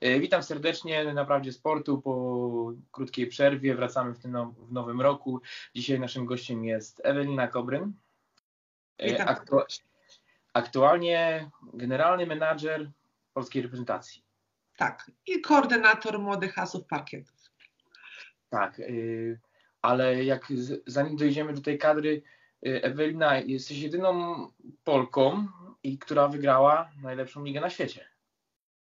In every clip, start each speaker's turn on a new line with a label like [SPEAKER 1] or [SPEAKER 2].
[SPEAKER 1] E, witam serdecznie na Prawdzie Sportu po krótkiej przerwie. Wracamy w tym now, w nowym roku. Dzisiaj naszym gościem jest Ewelina Kobryn. E. Aktu aktualnie generalny menadżer polskiej reprezentacji.
[SPEAKER 2] Tak, i koordynator młodych asów parkietów.
[SPEAKER 1] Tak, y, ale jak zanim dojdziemy do tej kadry, Ewelina, jesteś jedyną Polką, i która wygrała najlepszą ligę na świecie.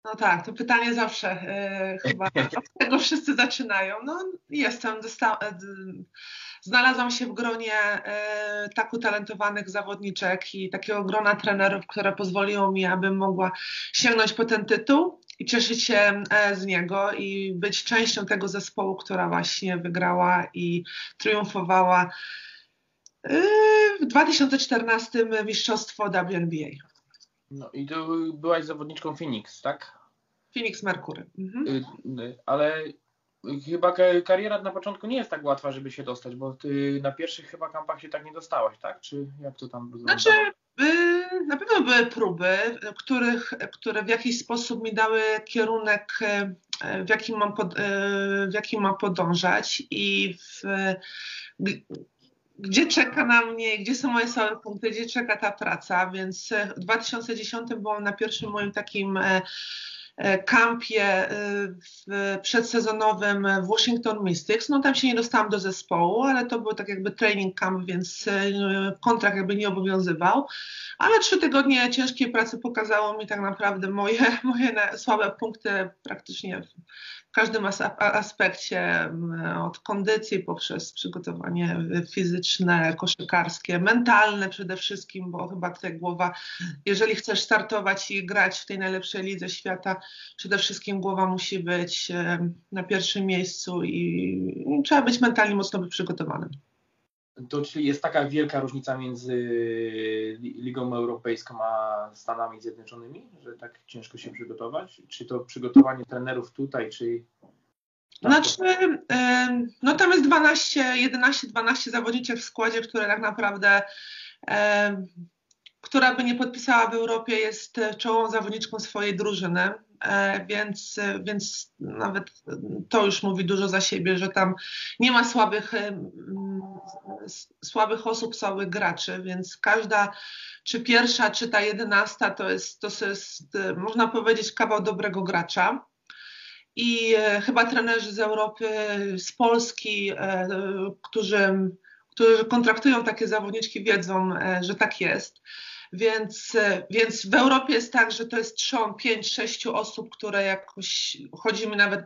[SPEAKER 2] No tak, to pytanie zawsze e, chyba od tego wszyscy zaczynają. No jestem, d- znalazłam się w gronie e, tak utalentowanych zawodniczek i takiego grona trenerów, które pozwoliło mi, abym mogła sięgnąć po ten tytuł i cieszyć się e, z niego i być częścią tego zespołu, która właśnie wygrała i triumfowała e, w 2014 mistrzostwo WNBA.
[SPEAKER 1] No i to byłaś zawodniczką Phoenix, tak?
[SPEAKER 2] Phoenix Mercury. Mhm.
[SPEAKER 1] Y, y, Ale chyba ka- kariera na początku nie jest tak łatwa, żeby się dostać, bo ty na pierwszych chyba kampach się tak nie dostałaś, tak? Czy jak to tam wyglądało?
[SPEAKER 2] Znaczy, y, na pewno były próby, których, które w jakiś sposób mi dały kierunek, w jakim mam, pod, w jakim mam podążać i w, gdzie czeka na mnie, gdzie są moje słabe punkty, gdzie czeka ta praca, więc y, w 2010 byłam na pierwszym moim takim e, e, kampie e, przedsezonowym w Washington Mystics. No tam się nie dostałam do zespołu, ale to był tak jakby training camp, więc e, kontrakt jakby nie obowiązywał. Ale trzy tygodnie ciężkiej pracy pokazało mi tak naprawdę moje, moje słabe punkty praktycznie każdym as- aspekcie, od kondycji poprzez przygotowanie fizyczne, koszykarskie, mentalne przede wszystkim, bo chyba tutaj głowa, jeżeli chcesz startować i grać w tej najlepszej lidze świata, przede wszystkim głowa musi być na pierwszym miejscu i trzeba być mentalnie mocno przygotowanym.
[SPEAKER 1] To czyli jest taka wielka różnica między Li- Ligą Europejską a Stanami Zjednoczonymi, że tak ciężko się przygotować? Czy to przygotowanie trenerów tutaj, czy...
[SPEAKER 2] Znaczy, em, no tam jest 12, 11, 12 zawodniczek w składzie, które tak naprawdę, em, która by nie podpisała w Europie, jest e, czołową zawodniczką swojej drużyny, e, więc, e, więc nawet to już mówi dużo za siebie, że tam nie ma słabych, słabych osób, słabych graczy, więc każda, czy pierwsza, czy ta jedenasta, to jest, to jest, można powiedzieć, kawał dobrego gracza. I chyba trenerzy z Europy, z Polski, którzy, którzy kontraktują takie zawodniczki, wiedzą, że tak jest. Więc, e, więc w Europie jest tak, że to jest trzon, pięć, sześciu osób, które jakoś chodzimy nawet,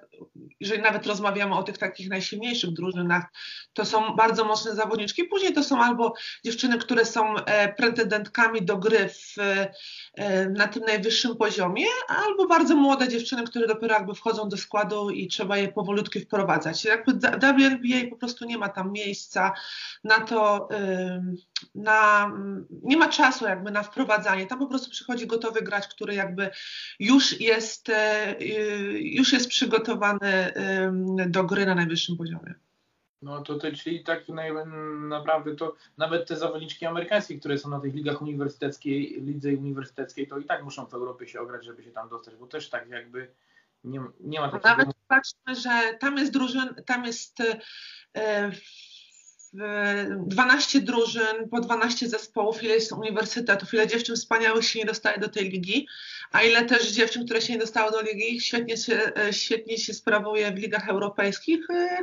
[SPEAKER 2] jeżeli nawet rozmawiamy o tych takich najsilniejszych drużynach, to są bardzo mocne zawodniczki. Później to są albo dziewczyny, które są e, pretendentkami do gry w, na tym najwyższym poziomie, albo bardzo młode dziewczyny, które dopiero jakby wchodzą do składu i trzeba je powolutku wprowadzać. Jakby WNBA po prostu nie ma tam miejsca na to, na, nie ma czasu jakby na wprowadzanie. Tam po prostu przychodzi gotowy gracz, który jakby już jest, e, y, już jest przygotowany do gry na najwyższym poziomie.
[SPEAKER 1] No to, to czyli tak naprawdę to nawet te zawodniczki amerykańskie, które są na tych ligach uniwersyteckiej, lidze uniwersyteckiej, to i tak muszą w Europie się ograć, żeby się tam dostać, bo też tak jakby nie, nie ma takiego...
[SPEAKER 2] Nawet patrzmy, że tam jest drużyn, tam jest e, 12 drużyn, po 12 zespołów, ile jest uniwersytetów, ile dziewczyn wspaniałych się nie dostaje do tej ligi, a ile też dziewczyn, które się nie dostały do ligi, świetnie się, e, świetnie się sprawuje w ligach europejskich. e,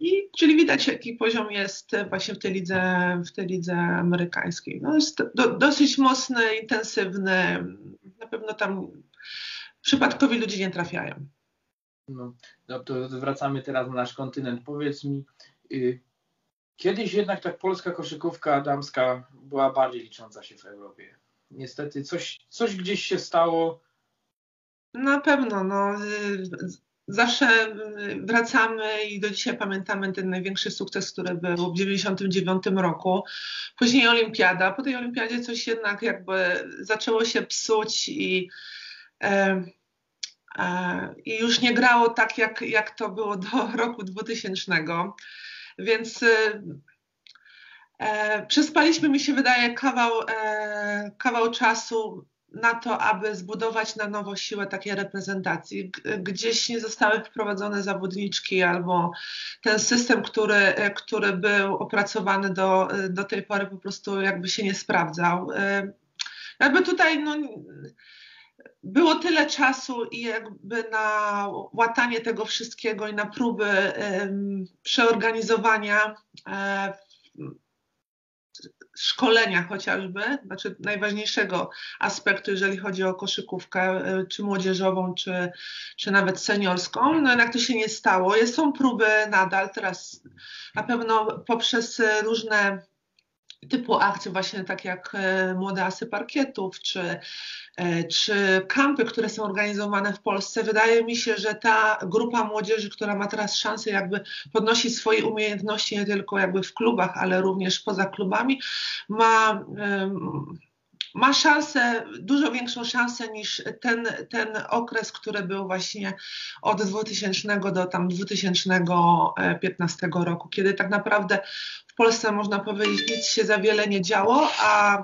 [SPEAKER 2] I czyli widać, jaki poziom jest właśnie w tej lidze, w tej lidze amerykańskiej. No jest do, dosyć mocny, intensywny. Na pewno tam przypadkowi ludzie nie trafiają.
[SPEAKER 1] No, no to wracamy teraz na nasz kontynent. Powiedz mi, y, kiedyś jednak tak polska koszykówka damska była bardziej licząca się w Europie. Niestety coś, coś gdzieś się stało.
[SPEAKER 2] Na pewno, no. Zawsze wracamy i do dzisiaj pamiętamy ten największy sukces, który był w 1999 roku. Później olimpiada. Po tej olimpiadzie coś jednak jakby zaczęło się psuć i, e, e, i już nie grało tak, jak, jak to było do roku 2000. Więc y, e, przespaliśmy, mi się wydaje, kawał, e, kawał czasu na to, aby zbudować na nowo siłę takiej reprezentacji. Gdzieś nie zostały wprowadzone zawodniczki albo ten system, który, który był opracowany do, do tej pory po prostu jakby się nie sprawdzał. Jakby tutaj no, było tyle czasu i jakby na łatanie tego wszystkiego i na próby przeorganizowania um, szkolenia chociażby, znaczy najważniejszego aspektu, jeżeli chodzi o koszykówkę, e, czy młodzieżową, czy, czy nawet seniorską. No jednak to się nie stało. Są próby nadal, teraz na pewno poprzez różne typu akcje właśnie tak jak e, Młode Asy Parkietów, czy, e, czy kampy, które są organizowane w Polsce. Wydaje mi się, że ta grupa młodzieży, która ma teraz szansę jakby podnosić swoje umiejętności nie tylko jakby w klubach, ale również poza klubami, ma ma szansę, dużo większą szansę niż ten, ten okres, który był właśnie od 2000 do tam 2015 roku, kiedy tak naprawdę w Polsce można powiedzieć nic się za wiele nie działo, a,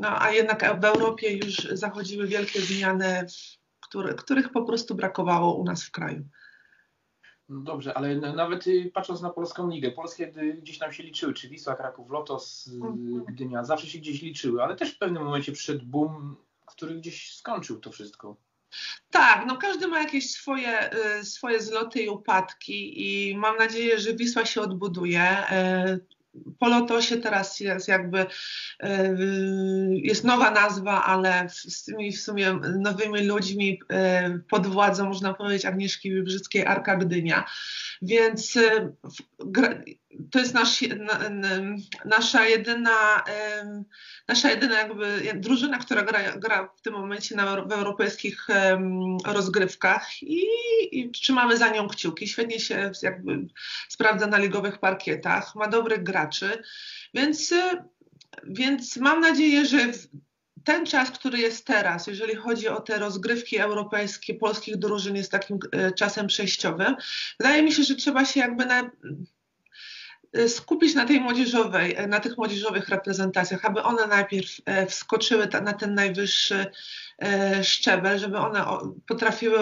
[SPEAKER 2] no, a jednak w Europie już zachodziły wielkie zmiany, które, których po prostu brakowało u nas w kraju.
[SPEAKER 1] No dobrze, ale nawet y, patrząc na polską ligę, polskie gdzieś tam się liczyły, czy Wisła, Kraków, Lotos, y, mhm. Gdynia, zawsze się gdzieś liczyły, ale też w pewnym momencie przyszedł boom, który gdzieś skończył to wszystko.
[SPEAKER 2] Tak, no każdy ma jakieś swoje, y, swoje zloty i upadki i mam nadzieję, że Wisła się odbuduje po Lotosie teraz jest jakby e, jest nowa nazwa, ale z tymi w sumie nowymi ludźmi e, pod władzą, można powiedzieć, Agnieszki Wybrzyckiej Arka Gdynia. Więc e, to jest nasz, nasza jedyna, nasza jedyna jakby drużyna, która gra, gra w tym momencie na, w europejskich rozgrywkach i, i trzymamy za nią kciuki. Świetnie się jakby sprawdza na ligowych parkietach, ma dobrych graczy, więc, więc mam nadzieję, że ten czas, który jest teraz, jeżeli chodzi o te rozgrywki europejskie polskich drużyn, jest takim e, czasem przejściowym. Wydaje mi się, że trzeba się jakby na, skupić na tej młodzieżowej, y, na tych młodzieżowych reprezentacjach, aby one najpierw y, wskoczyły na ten najwyższy szczebel, żeby one potrafiły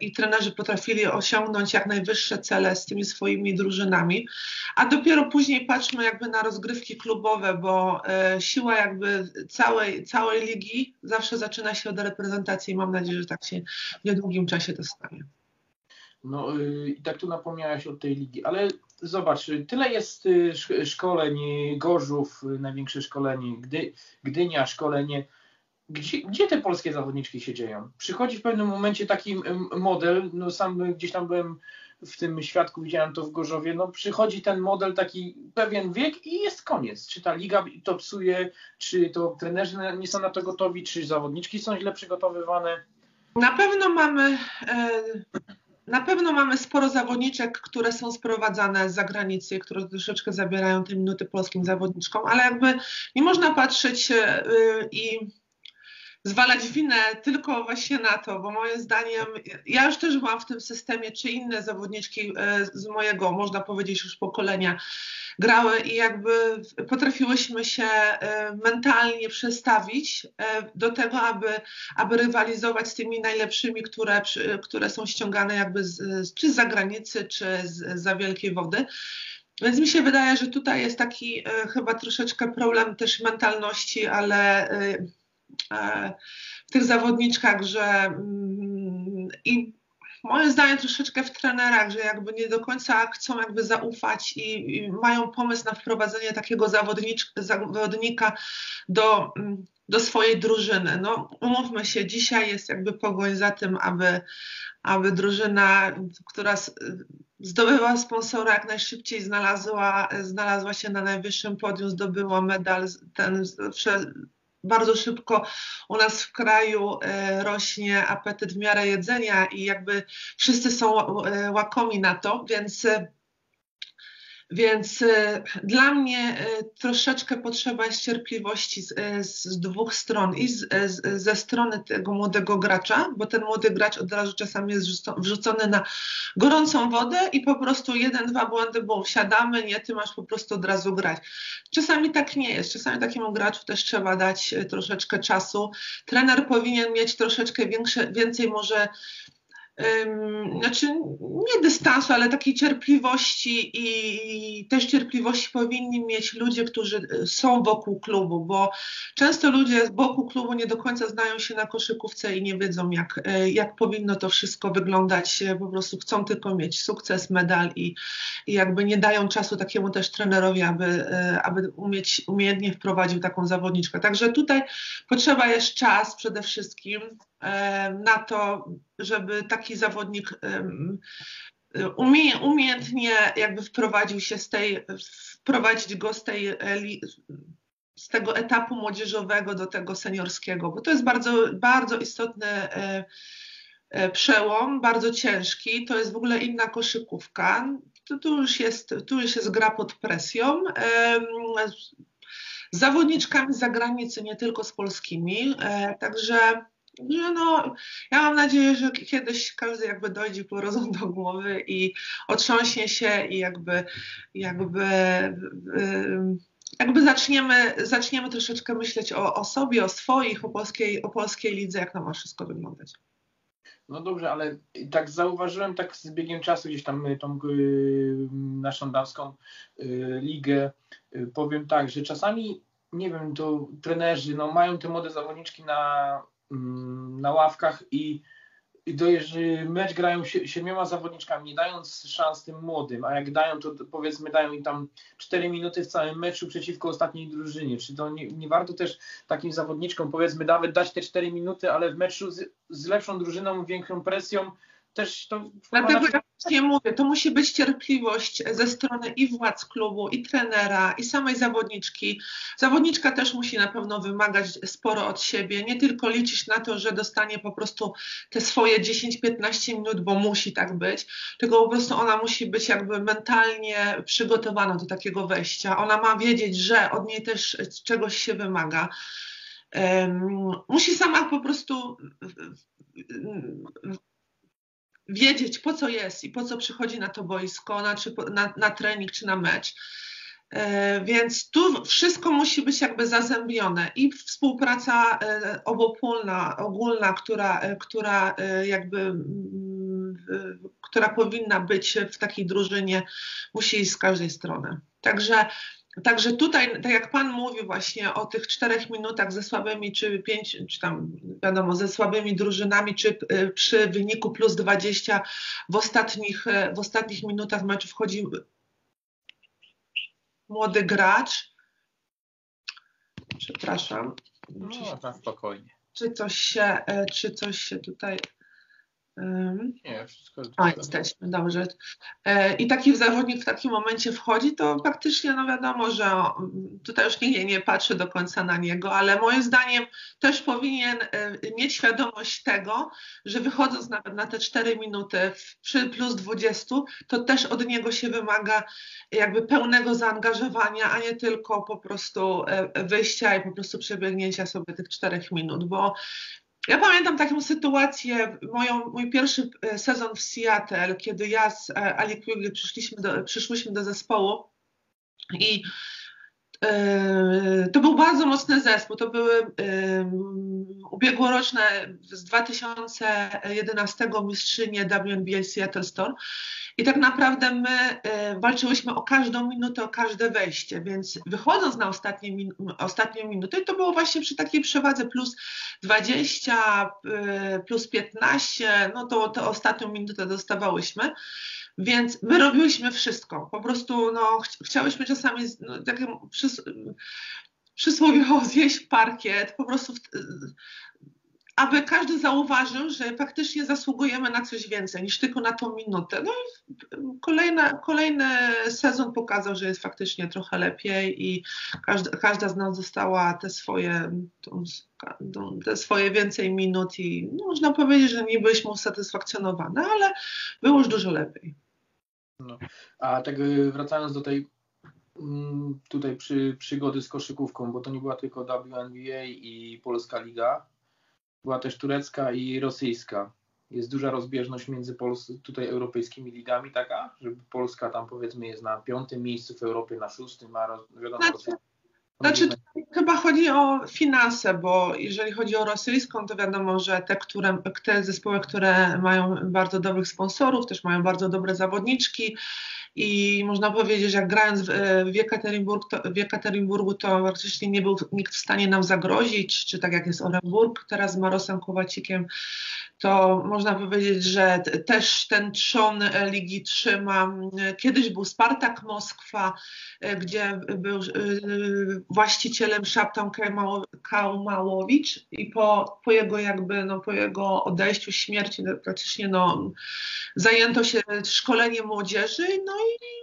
[SPEAKER 2] i trenerzy potrafili osiągnąć jak najwyższe cele z tymi swoimi drużynami, a dopiero później patrzmy jakby na rozgrywki klubowe, bo siła jakby całej, całej ligi zawsze zaczyna się od reprezentacji i mam nadzieję, że tak się w niedługim czasie to stanie.
[SPEAKER 1] No i tak tu napomniałaś o tej ligi, ale zobacz, tyle jest y, szkoleń, Gorzów, y, największe szkolenie, Gdy, Gdynia, szkolenie. Gdzie, gdzie te polskie zawodniczki się dzieją? Przychodzi w pewnym momencie taki model, no sam gdzieś tam byłem w tym świadku, widziałem to w Gorzowie, no przychodzi ten model, taki pewien wiek i jest koniec. Czy ta liga to psuje, czy to trenerzy nie są na to gotowi, czy zawodniczki są źle przygotowywane?
[SPEAKER 2] Na pewno mamy e, na pewno mamy sporo zawodniczek, które są sprowadzane z zagranicy, które troszeczkę zabierają te minuty polskim zawodniczkom, ale jakby nie można patrzeć y, i zwalać winę tylko właśnie na to, bo moim zdaniem, ja już też byłam w tym systemie, czy inne zawodniczki y, z mojego, można powiedzieć już pokolenia, grały i jakby potrafiłyśmy się e, mentalnie przestawić e, do tego, aby, aby rywalizować z tymi najlepszymi, które, które są ściągane jakby z, czy z zagranicy, czy z, za wielkiej wody. Więc mi się wydaje, że tutaj jest taki e, chyba troszeczkę problem też mentalności, ale w tych zawodniczkach, że mm, i moim zdaniem troszeczkę w trenerach, że jakby nie do końca chcą jakby zaufać i, i mają pomysł na wprowadzenie takiego zawodnika do, do swojej drużyny. No umówmy się, dzisiaj jest jakby pogoń za tym, aby, aby drużyna, która zdobyła sponsora jak najszybciej, znalazła, znalazła się na najwyższym podium, zdobyła medal, ten bardzo szybko u nas w kraju e, rośnie apetyt w miarę jedzenia i jakby wszyscy są e, łakomi na to, więc e, Więc y, dla mnie y, troszeczkę potrzeba jest cierpliwości z, y, z dwóch stron. I z, z, ze strony tego młodego gracza, bo ten młody gracz od razu czasami jest wrzucony na gorącą wodę i po prostu jeden, dwa błędy, bo wsiadamy, nie, ty masz po prostu od razu grać. Czasami tak nie jest. Czasami takiemu graczu też trzeba dać troszeczkę czasu. Trener powinien mieć troszeczkę większe, więcej może znaczy nie dystansu, ale takiej cierpliwości i też cierpliwości powinni mieć ludzie, którzy e, są wokół klubu, bo często ludzie z boku klubu nie do końca znają się na koszykówce i nie wiedzą, jak, e, jak powinno to wszystko wyglądać. Po prostu chcą tylko mieć sukces, medal i, i jakby nie dają czasu takiemu też trenerowi, aby, aby umieć, umiejętnie wprowadził taką zawodniczkę. Także tutaj potrzeba jest czas przede wszystkim na to, żeby taki zawodnik umie, umiejętnie jakby wprowadził się z tej, wprowadzić go z tej z tego etapu młodzieżowego do tego seniorskiego, bo to jest bardzo, bardzo istotny e, e, przełom, bardzo ciężki, to jest w ogóle inna koszykówka, to, tu, już jest, tu już jest gra pod presją. Z zawodniczkami z zagranicy, nie tylko z polskimi, e, także no, no, ja mam nadzieję, że kiedyś każdy jakby dojdzie po rozum do głowy i otrząśnie się i jakby, jakby, jakby zaczniemy, zaczniemy troszeczkę myśleć o, o sobie, o swoich, o polskiej, o polskiej lidze, jak to ma wszystko wyglądać.
[SPEAKER 1] No dobrze, ale tak zauważyłem tak z biegiem czasu gdzieś tam y, tą y, naszą damską y, ligę. Y, powiem tak, że czasami nie wiem, to trenerzy no, mają te młode zawodniczki na na ławkach i, i dojeżdż, mecz grają siedmioma zawodniczkami, nie dając szans tym młodym, a jak dają, to powiedzmy dają im tam 4 minuty w całym meczu przeciwko ostatniej drużynie. Czy to nie, nie warto też takim zawodniczkom powiedzmy nawet dać te 4 minuty, ale w meczu z, z lepszą drużyną, większą presją, też to.
[SPEAKER 2] Dlatego ja nie mówię, to musi być cierpliwość ze strony i władz klubu, i trenera, i samej zawodniczki. Zawodniczka też musi na pewno wymagać sporo od siebie, nie tylko liczyć na to, że dostanie po prostu te swoje 10-15 minut, bo musi tak być, tylko po prostu ona musi być jakby mentalnie przygotowana do takiego wejścia. Ona ma wiedzieć, że od niej też czegoś się wymaga. Um, musi sama po prostu wiedzieć po co jest i po co przychodzi na to boisko, na, czy, na, na trening czy na mecz. E, więc tu wszystko musi być jakby zazębione i współpraca e, obopólna, ogólna, która, e, która jakby która powinna być w takiej drużynie, musi iść z każdej strony. Także Także tutaj, tak jak Pan mówił właśnie o tych czterech minutach ze słabymi, czy pięć, czy tam wiadomo, ze słabymi drużynami, czy y, przy wyniku plus 20 w ostatnich, y, w ostatnich minutach meczu wchodzi młody gracz. Przepraszam.
[SPEAKER 1] No, czy, spokojnie.
[SPEAKER 2] Czy coś się, y, czy coś się tutaj
[SPEAKER 1] nie, wszystko
[SPEAKER 2] A, jesteśmy, dobrze. E, I taki zawodnik w takim momencie wchodzi, to faktycznie, no wiadomo, że tutaj już nikt nie patrzy do końca na niego, ale moim zdaniem też powinien e, mieć świadomość tego, że wychodząc nawet na te 4 minuty przy plus 20, to też od niego się wymaga jakby pełnego zaangażowania, a nie tylko po prostu e, wyjścia i po prostu przebiegnięcia sobie tych 4 minut, bo ja pamiętam taką sytuację, moją, mój pierwszy e, sezon w Seattle, kiedy ja z e, Ali Quigley przyszliśmy do, przyszłyśmy do zespołu i e, to był bardzo mocny zespół. To były ubiegłoroczne z 2011 mistrzynie WNBA Seattle Storm. I tak naprawdę my y, walczyłyśmy o każdą minutę, o każde wejście, więc wychodząc na ostatnie, ostatnią minutę, to było właśnie przy takiej przewadze plus 20, y, plus 15, no to, to ostatnią minutę dostawałyśmy. Więc my robiłyśmy wszystko. Po prostu no, ch chciałyśmy czasami no, takie przys przysłowiowo zjeść parkiet, po prostu aby każdy zauważył, że faktycznie zasługujemy na coś więcej niż tylko na tą minutę. No i kolejna, kolejny sezon pokazał, że jest faktycznie trochę lepiej i każda, każda z nas dostała te swoje, te swoje więcej minut i no, można powiedzieć, że nie byliśmy usatysfakcjonowane, ale było już dużo lepiej.
[SPEAKER 1] No. A tak wracając do tej mm, tutaj przy, przygody z koszykówką, bo to nie była tylko WNBA i Polska Liga, była też turecka i rosyjska. Jest duża rozbieżność między Pols tutaj europejskimi ligami taka, że Polska tam powiedzmy jest na piątym miejscu w Europie, na szóstym, a wiadomo...
[SPEAKER 2] Znaczy, znaczy chyba chodzi o finanse, bo jeżeli chodzi o rosyjską, to wiadomo, że te, które, te zespoły, które mają bardzo dobrych sponsorów, też mają bardzo dobre zawodniczki, i można powiedzieć, że jak grając w, to, w to praktycznie nie był nikt w stanie nam zagrozić, czy tak jak jest Orenburg teraz z Marosem Kowacikiem, to można powiedzieć, że też ten trzon Ligi trzyma. Kiedyś był Spartak Moskwa, gdzie był e, właścicielem Szaptan Kaumałowicz i po, po jego jakby, no, po jego odejściu, śmierci no, praktycznie no, zajęto się szkoleniem młodzieży, no i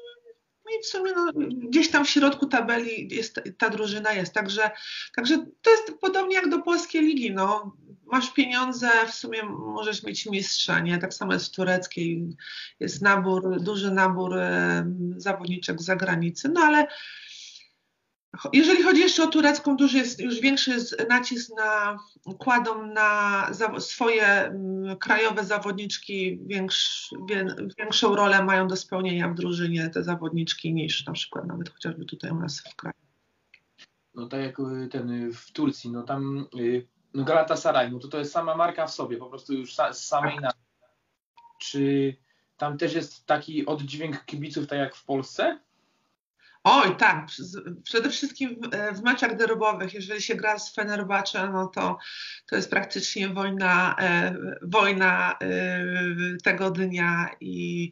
[SPEAKER 2] no i w sumie no, gdzieś tam w środku tabeli jest, ta drużyna jest. Także, także to jest podobnie jak do polskiej ligi. No. Masz pieniądze, w sumie możesz mieć mistrza, nie? Tak samo jest w tureckiej. Jest nabór, duży nabór zawodniczek z zagranicy, no ale jeżeli chodzi jeszcze o turecką, duży jest już większy nacisk na, kładą na za, swoje m, krajowe zawodniczki, większ, wie, większą rolę mają do spełnienia w drużynie te zawodniczki niż na przykład nawet chociażby tutaj u nas w kraju.
[SPEAKER 1] No tak jak y, ten y, w Turcji, no tam y, no Galatasaray, no to to jest sama marka w sobie, po prostu już z samej tak. nazwy. Czy tam też jest taki oddźwięk kibiców tak jak w Polsce?
[SPEAKER 2] Oj, tak. Przede wszystkim w meczach derbowych, jeżeli się gra z Fenerbahce, no to, to jest praktycznie wojna, e, wojna e, tego dnia i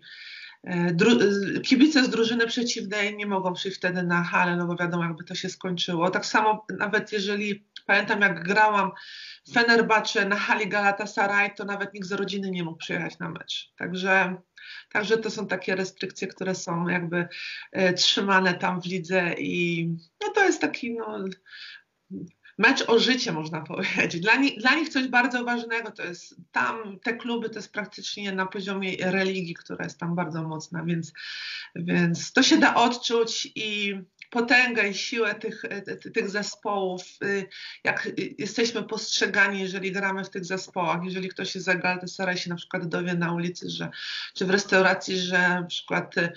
[SPEAKER 2] e, kibice z drużyny przeciwnej nie mogą przyjść wtedy na halę, no bo wiadomo, jakby to się skończyło. Tak samo nawet jeżeli pamiętam, jak grałam w Fenerbahce na hali Galatasaray, to nawet nikt z rodziny nie mógł przyjechać na mecz. Także Także to są takie restrykcje, które są jakby e, trzymane tam w lidze i no to jest taki no, mecz o życie, można powiedzieć. Dla, ni dla nich coś bardzo ważnego to jest tam, te kluby to jest praktycznie na poziomie religii, która jest tam bardzo mocna, więc, więc to się da odczuć i potęgę i siłę tych, tych zespołów, y, jak jesteśmy postrzegani, jeżeli gramy w tych zespołach, jeżeli ktoś jest za Galatasaray się na przykład dowie na ulicy, że, czy w restauracji, że na przykład, y,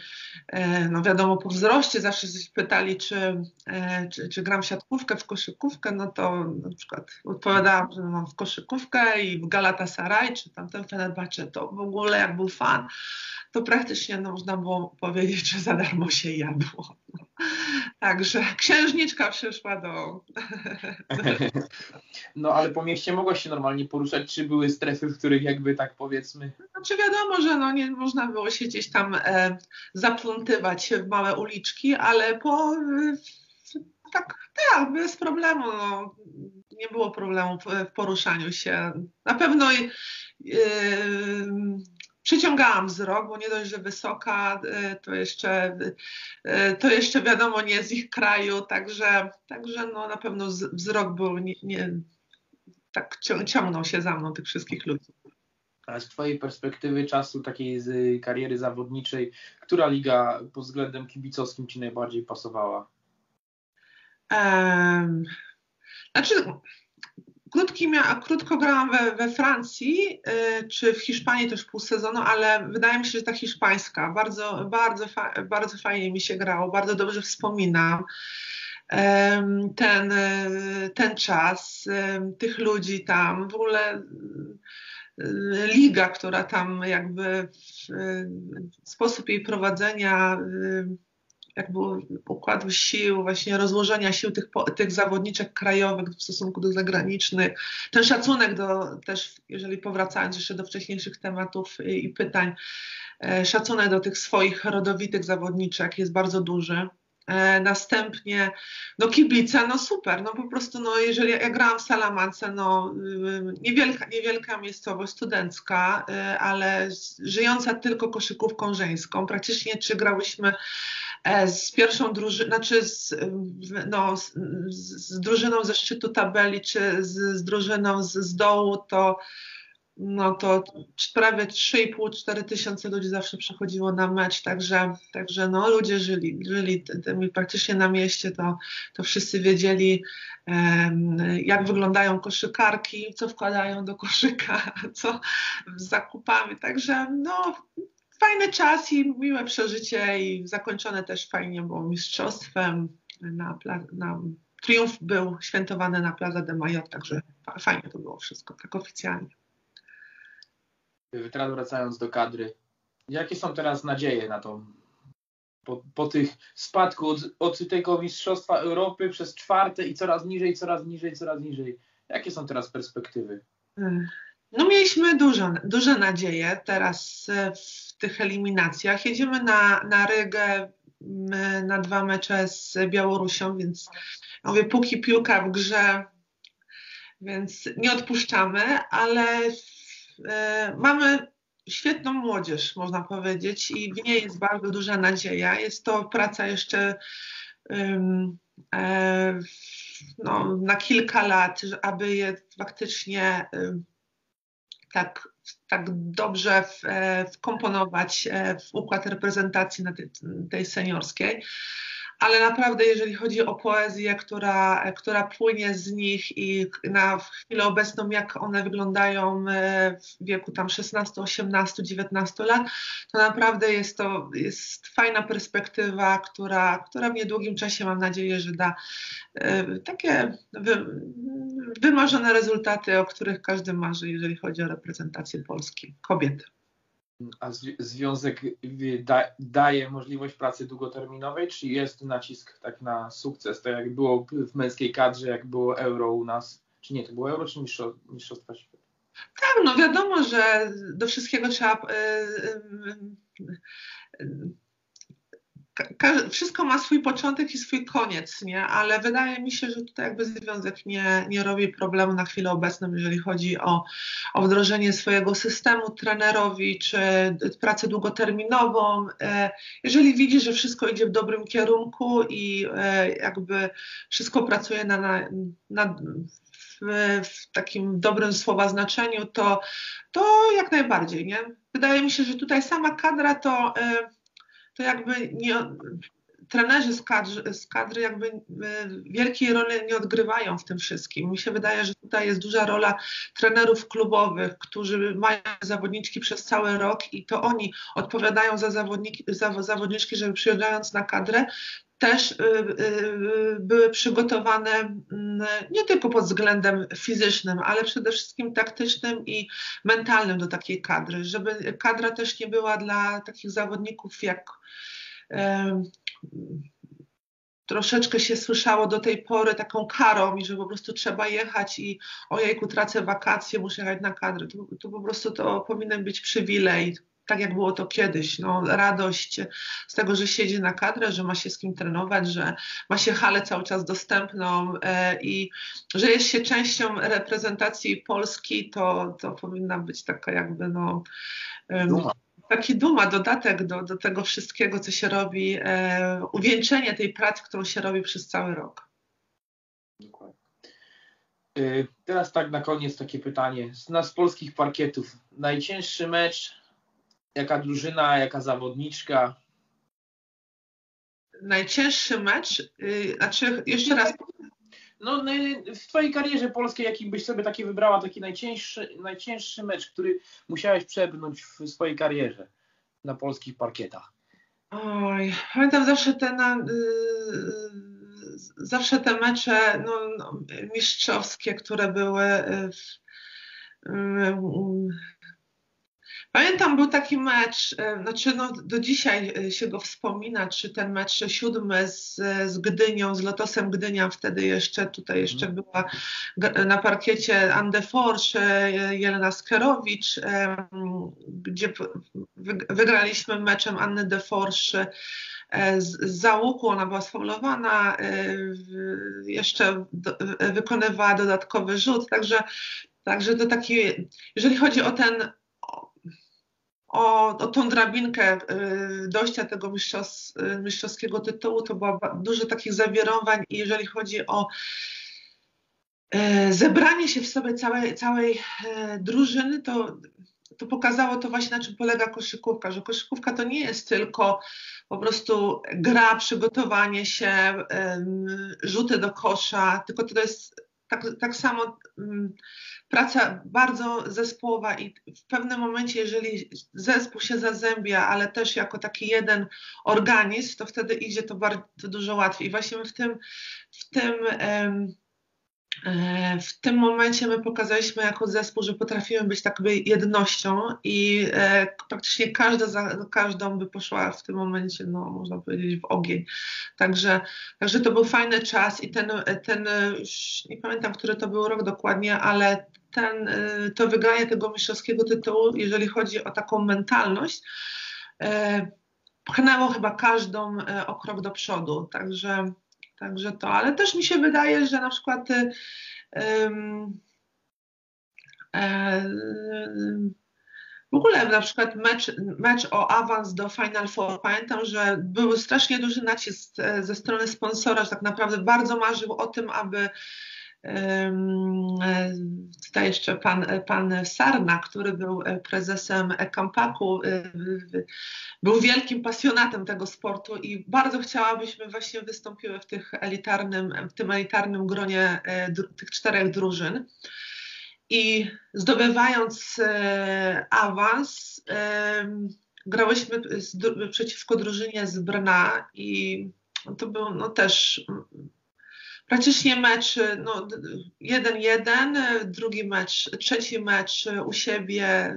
[SPEAKER 2] no wiadomo, po wzroście zawsze pytali, czy, y, czy, czy gram w siatkówkę, w koszykówkę, no to na przykład odpowiadałam, że mam w koszykówkę i w Galatasaray, czy tamten Fenerbahce, to w ogóle jak był fan, to praktycznie no, można było powiedzieć, że za darmo się jadło. Także księżniczka przyszła do.
[SPEAKER 1] No ale po mieście mogłaś się normalnie poruszać, czy były strefy, w których jakby tak powiedzmy.
[SPEAKER 2] Znaczy wiadomo, że no nie można było się gdzieś tam e, zaplątywać w małe uliczki, ale po e, tak, tak, bez problemu. No, nie było problemu w, w poruszaniu się. Na pewno. E, przyciągałam wzrok, bo nie dość, że wysoka, e, to jeszcze, e, to jeszcze wiadomo nie z ich kraju, także, także no na pewno wzrok był, nie, nie, tak ciągnął się za mną tych wszystkich ludzi.
[SPEAKER 1] A z Twojej perspektywy czasu takiej z kariery zawodniczej, która liga pod względem kibicowskim Ci najbardziej pasowała?
[SPEAKER 2] Um, znaczy, Krótko grałam we, we Francji y, czy w Hiszpanii też pół sezonu, ale wydaje mi się, że ta hiszpańska. Bardzo, bardzo, fa, bardzo fajnie mi się grało, bardzo dobrze wspominam ten, y, ten czas, tych ludzi tam, w ogóle y, liga, która tam jakby sposób jej prowadzenia jakby układu sił, właśnie rozłożenia sił tych, tych zawodniczek krajowych w stosunku do zagranicznych. Ten szacunek do też, jeżeli powracając jeszcze do wcześniejszych tematów i, i pytań, e, szacunek do tych swoich rodowitych zawodniczek jest bardzo duży. E, następnie, no kibice, no super, no po prostu, no jeżeli ja grałam w Salamance, no y, niewielka, niewielka miejscowość studencka, y, ale żyjąca tylko koszykówką żeńską. Praktycznie czy grałyśmy z pierwszą drużyną, znaczy z, no, z, z, drużyną ze szczytu tabeli, czy z, z drużyną z, z dołu, to no to prawie 3,5-4 tysiące ludzi zawsze przychodziło na mecz, także, także no, ludzie żyli, żyli praktycznie na mieście, to, to wszyscy wiedzieli, jak wyglądają koszykarki, co wkładają do koszyka, co z zakupami, także no, fajny czas i miłe przeżycie i zakończone też fajnie było mistrzostwem na, na triumf był świętowany na Plaza de Mayo, także fajnie to było wszystko, tak oficjalnie.
[SPEAKER 1] Teraz wracając do kadry, jakie są teraz nadzieje na to? Po, po tych spadku od, od tego Mistrzostwa Europy przez czwarte i coraz niżej, coraz niżej, coraz niżej. Jakie są teraz perspektywy?
[SPEAKER 2] No mieliśmy dużo, duże nadzieje teraz w tych eliminacjach. Jedziemy na, na Rygę na dwa mecze z Białorusią, więc mówię, póki piłka w grze, więc nie odpuszczamy, ale e, mamy świetną młodzież, można powiedzieć, i w niej jest bardzo duża nadzieja. Jest to praca jeszcze e, no, na kilka lat, aby je faktycznie tak, tak dobrze w, e, wkomponować e, w układ reprezentacji tej, tej seniorskiej ale naprawdę jeżeli chodzi o poezję, która, która płynie z nich i na chwilę obecną, jak one wyglądają e, w wieku tam 16, 18, 19 lat, to naprawdę jest to jest fajna perspektywa, która, która w niedługim czasie mam nadzieję, że da e, takie wy, wymarzone rezultaty, o których każdy marzy, jeżeli chodzi o reprezentację Polski, kobiet.
[SPEAKER 1] A związek da, daje możliwość pracy długoterminowej, czy jest nacisk tak na sukces, tak jak było w męskiej kadrze, jak było euro u nas? Czy nie, to było euro, czy mistrzostwa świata?
[SPEAKER 2] Tak, no wiadomo, że do wszystkiego trzeba y, y, y, wszystko ma swój początek i swój koniec, nie? ale wydaje mi się, że tutaj jakby związek nie, nie robi problemu na chwilę obecną, jeżeli chodzi o, o wdrożenie swojego systemu trenerowi, czy pracę długoterminową. E, jeżeli widzi, że wszystko idzie w dobrym kierunku i e, jakby wszystko pracuje na, na, na w, takim dobrym słowa znaczeniu, to, to jak najbardziej. Nie? Wydaje mi się, że tutaj sama kadra to e, to jakby nie, trenerzy z kadry, z kadry jakby e, wielkiej roli nie odgrywają w tym wszystkim. Mi się wydaje, że tutaj jest duża rola trenerów klubowych, którzy mają zawodniczki przez cały rok i to oni odpowiadają za, zawodniki, za zawodniczki, żeby przyjeżdżając na kadrę, też y, y, były przygotowane mm, nie tylko pod względem fizycznym, ale przede wszystkim taktycznym i mentalnym do takiej kadry, żeby kadra też nie była dla takich zawodników jak troszeczkę się słyszało do tej pory taką karą i że po prostu trzeba jechać i ojejku tracę wakacje, muszę jechać na kadrę. To, to po prostu to powinien być przywilej, tak jak było to kiedyś. No, radość z tego, że siedzi na kadrę, że ma się z kim trenować, że ma się halę cały czas dostępną e, i że jest się częścią reprezentacji Polski, to, to powinna być taka jakby no. Duma. Taki duma, dodatek do, do tego wszystkiego, co się robi, e, uwieńczenie tej pracy, którą się robi przez cały rok.
[SPEAKER 1] Dokładnie. E, teraz tak na koniec takie pytanie. Z nas polskich parkietów najcięższy mecz Jaka drużyna, jaka zawodniczka?
[SPEAKER 2] Najcięższy mecz? Yy, znaczy, jeszcze raz.
[SPEAKER 1] No, no, w Twojej karierze polskiej, jaki byś sobie taki wybrała, taki najcięższy, najcięższy mecz, który musiałeś przebrnąć w swojej karierze na polskich parkietach?
[SPEAKER 2] Oj, pamiętam zawsze te, na, yy, zawsze te mecze no, no, mistrzowskie, które były w, yy, Pamiętam, był taki mecz, e, znaczy no, do dzisiaj e, się go wspomina, czy ten mecz siódmy z, z Gdynią, z Lotosem Gdynia, wtedy jeszcze, tutaj jeszcze mhm. była na parkiecie Anne Forsz, e, Jelena Skerowicz, gdzie wygraliśmy meczem Anny de Forsz z załuku, ona była sfaulowana, jeszcze wykonywała dodatkowy rzut, także, także to taki, jeżeli chodzi o ten o, o tą drabinkę y, dojścia tego mistrzos, y, mistrzowskiego tytułu, to było dużo takich zawirowań i jeżeli chodzi o e, zebranie się w sobie całej, całej drużyny, to, to pokazało to właśnie na czym polega koszykówka, że koszykówka to nie jest tylko po prostu gra, przygotowanie się, rzuty do kosza, tylko to jest tak, tak samo praca bardzo zespołowa i w pewnym momencie, jeżeli zespół się zazębia, ale też jako taki jeden organizm, to wtedy idzie to bardzo dużo łatwiej. I właśnie w tym, w tym w tym momencie my pokazaliśmy jako zespół, że potrafimy być taką jednością i e, praktycznie każda za każdą by poszła w tym momencie, no można powiedzieć, w ogień. Także, także to był fajny czas i ten, ten już nie pamiętam, który to był rok dokładnie, ale ten, e, to wygranie tego mistrzowskiego tytułu, jeżeli chodzi o taką mentalność, pchnęło chyba każdą o krok do przodu. Także Także to, ale też mi się wydaje, że na przykład um, w ogóle na przykład mecz, mecz o awans do Final Four, pamiętam, że był strasznie duży nacisk e, ze strony sponsora, że tak naprawdę bardzo marzył o tym, aby Tutaj jeszcze pan, pan Sarna, który był e, prezesem Kampaku, e, był wielkim pasjonatem tego sportu i bardzo chciałabyśmy właśnie wystąpiły w, tych elitarnym, w tym elitarnym gronie e, tych czterech drużyn. I zdobywając awans, grałyśmy przeciwko drużynie z Brna i to był no, też praktycznie mecz 1-1, no, drugi mecz, trzeci mecz u siebie,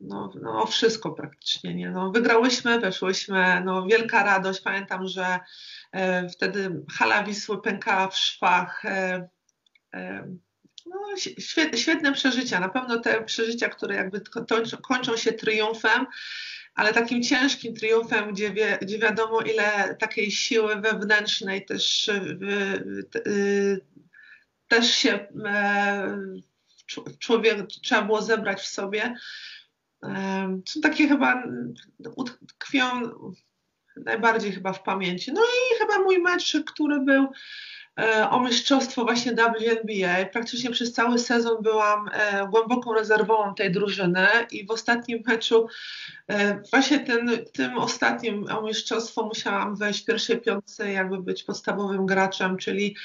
[SPEAKER 2] no, no wszystko praktycznie, nie? No, wygrałyśmy, weszłyśmy, no wielka radość, pamiętam, że e, wtedy hala Wisły pękała w szwach, e, e, no, świetne, świetne przeżycia, na pewno te przeżycia, które jakby kończą się triumfem, ale takim ciężkim triumfem, gdzie, wie, gdzie wiadomo, ile takiej siły wewnętrznej też, y, też się e, człowiek trzeba było zebrać w sobie. E, są takie chyba tkwią najbardziej chyba w pamięci. No i chyba mój mecz, który był o mistrzostwo właśnie WNBA. Praktycznie przez cały sezon byłam e, głęboką rezerwową tej drużyny i w ostatnim meczu, e, właśnie ten, tym ostatnim o mistrzostwo musiałam wejść w pierwszej piątce, jakby być podstawowym graczem, czyli,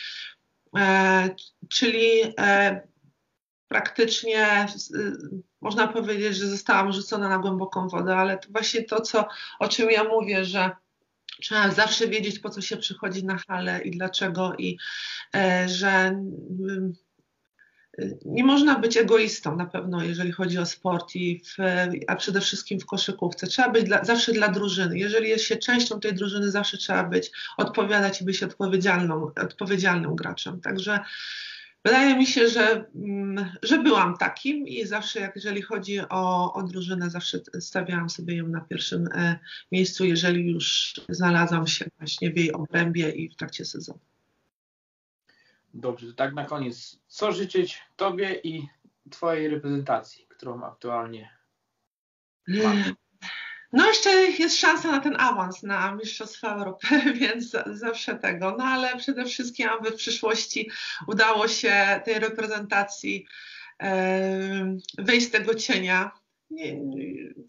[SPEAKER 2] czyli praktycznie można powiedzieć, że zostałam rzucona na głęboką wodę, ale to właśnie to, co, o czym ja mówię, że Trzeba zawsze wiedzieć, po co się przychodzi na halę i dlaczego, i e, że mm, nie można być egoistą na pewno, jeżeli chodzi o sport, i w, a przede wszystkim w koszykówce. Trzeba być dla, zawsze dla drużyny. Jeżeli jest się częścią tej drużyny, zawsze trzeba być, odpowiadać i być odpowiedzialną, odpowiedzialnym graczem. Także Wydaje mi się, że, mm, że byłam takim i zawsze, jak jeżeli chodzi o, o drużynę, zawsze stawiałam sobie ją na pierwszym e, miejscu, jeżeli już znalazłam się właśnie w jej obrębie i w trakcie sezonu.
[SPEAKER 1] Dobrze, to tak na koniec. Co życzyć Tobie i Twojej reprezentacji, którą aktualnie masz?
[SPEAKER 2] No jeszcze jest szansa na ten awans na Mistrzostwa Europy, więc zawsze tego. No ale przede wszystkim, aby w przyszłości udało się tej reprezentacji wyjść z tego cienia. Nie,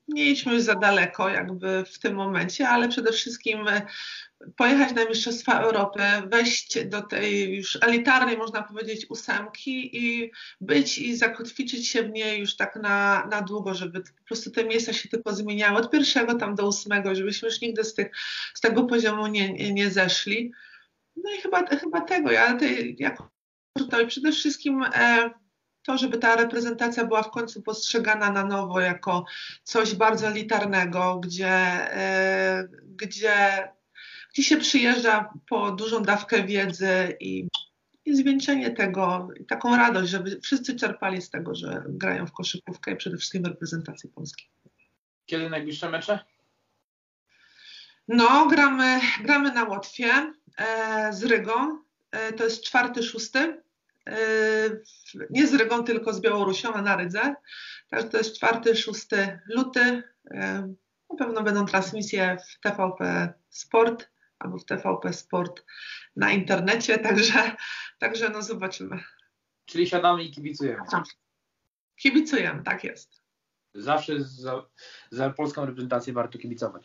[SPEAKER 2] nie idźmy już za daleko jakby w tym momencie, ale przede wszystkim pojechać na Mistrzostwa Europy, wejść do tej już elitarnej, można powiedzieć, ósemki i być i zakotwiczyć się w niej już tak na, na długo, żeby po prostu te miejsca się tylko zmieniały od pierwszego tam do ósmego, żebyśmy już nigdy z, tych, z tego poziomu nie, nie zeszli. No i chyba, chyba tego, ja tej, jako i przede wszystkim e, to, żeby ta reprezentacja była w końcu postrzegana na nowo jako coś bardzo elitarnego, gdzie, e, gdzie gdzie się przyjeżdża po dużą dawkę wiedzy i, i zwieńczenie tego, i taką radość, żeby wszyscy czerpali z tego, że grają w koszykówkę i przede wszystkim w reprezentacji polskiej.
[SPEAKER 1] Kiedy najbliższe mecze?
[SPEAKER 2] No, gramy, gramy na Łotwie e, z Rygą. E, to jest czwarty, szósty. E, nie z Rygą, tylko z Białorusią, a na Rydze. Także to jest czwarty, szósty luty. E, na pewno będą transmisje w TVP Sport albo w TVP Sport na internecie, także, także no zobaczymy.
[SPEAKER 1] Czyli siadamy i kibicujemy.
[SPEAKER 2] Kibicujemy, tak jest.
[SPEAKER 1] Zawsze za, za polską reprezentację warto kibicować.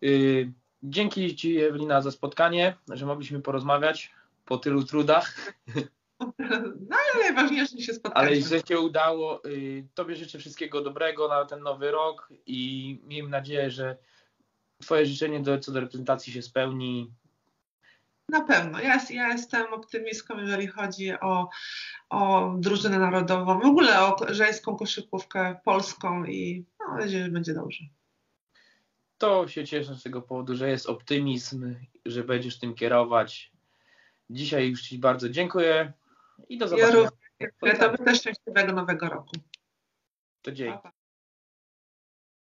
[SPEAKER 1] Yy, dzięki Ci Ewelina za spotkanie, że mogliśmy porozmawiać po tylu trudach.
[SPEAKER 2] No ale najważniejsze się spotkaliśmy.
[SPEAKER 1] Ale że się udało. Yy, tobie życzę wszystkiego dobrego na ten nowy rok i miejmy nadzieję, że Twoje życzenie do, co do reprezentacji się spełni.
[SPEAKER 2] Na pewno. Ja, ja jestem optymistką, jeżeli chodzi o, o drużynę narodową, w ogóle o żeńską koszykówkę polską i mam nadzieję, że będzie dobrze.
[SPEAKER 1] To się cieszę z tego powodu, że jest optymizm, że będziesz tym kierować. Dzisiaj już Ci bardzo dziękuję i do zobaczenia.
[SPEAKER 2] Ja również. Tobie też szczęśliwego nowego roku.
[SPEAKER 1] To dzięki.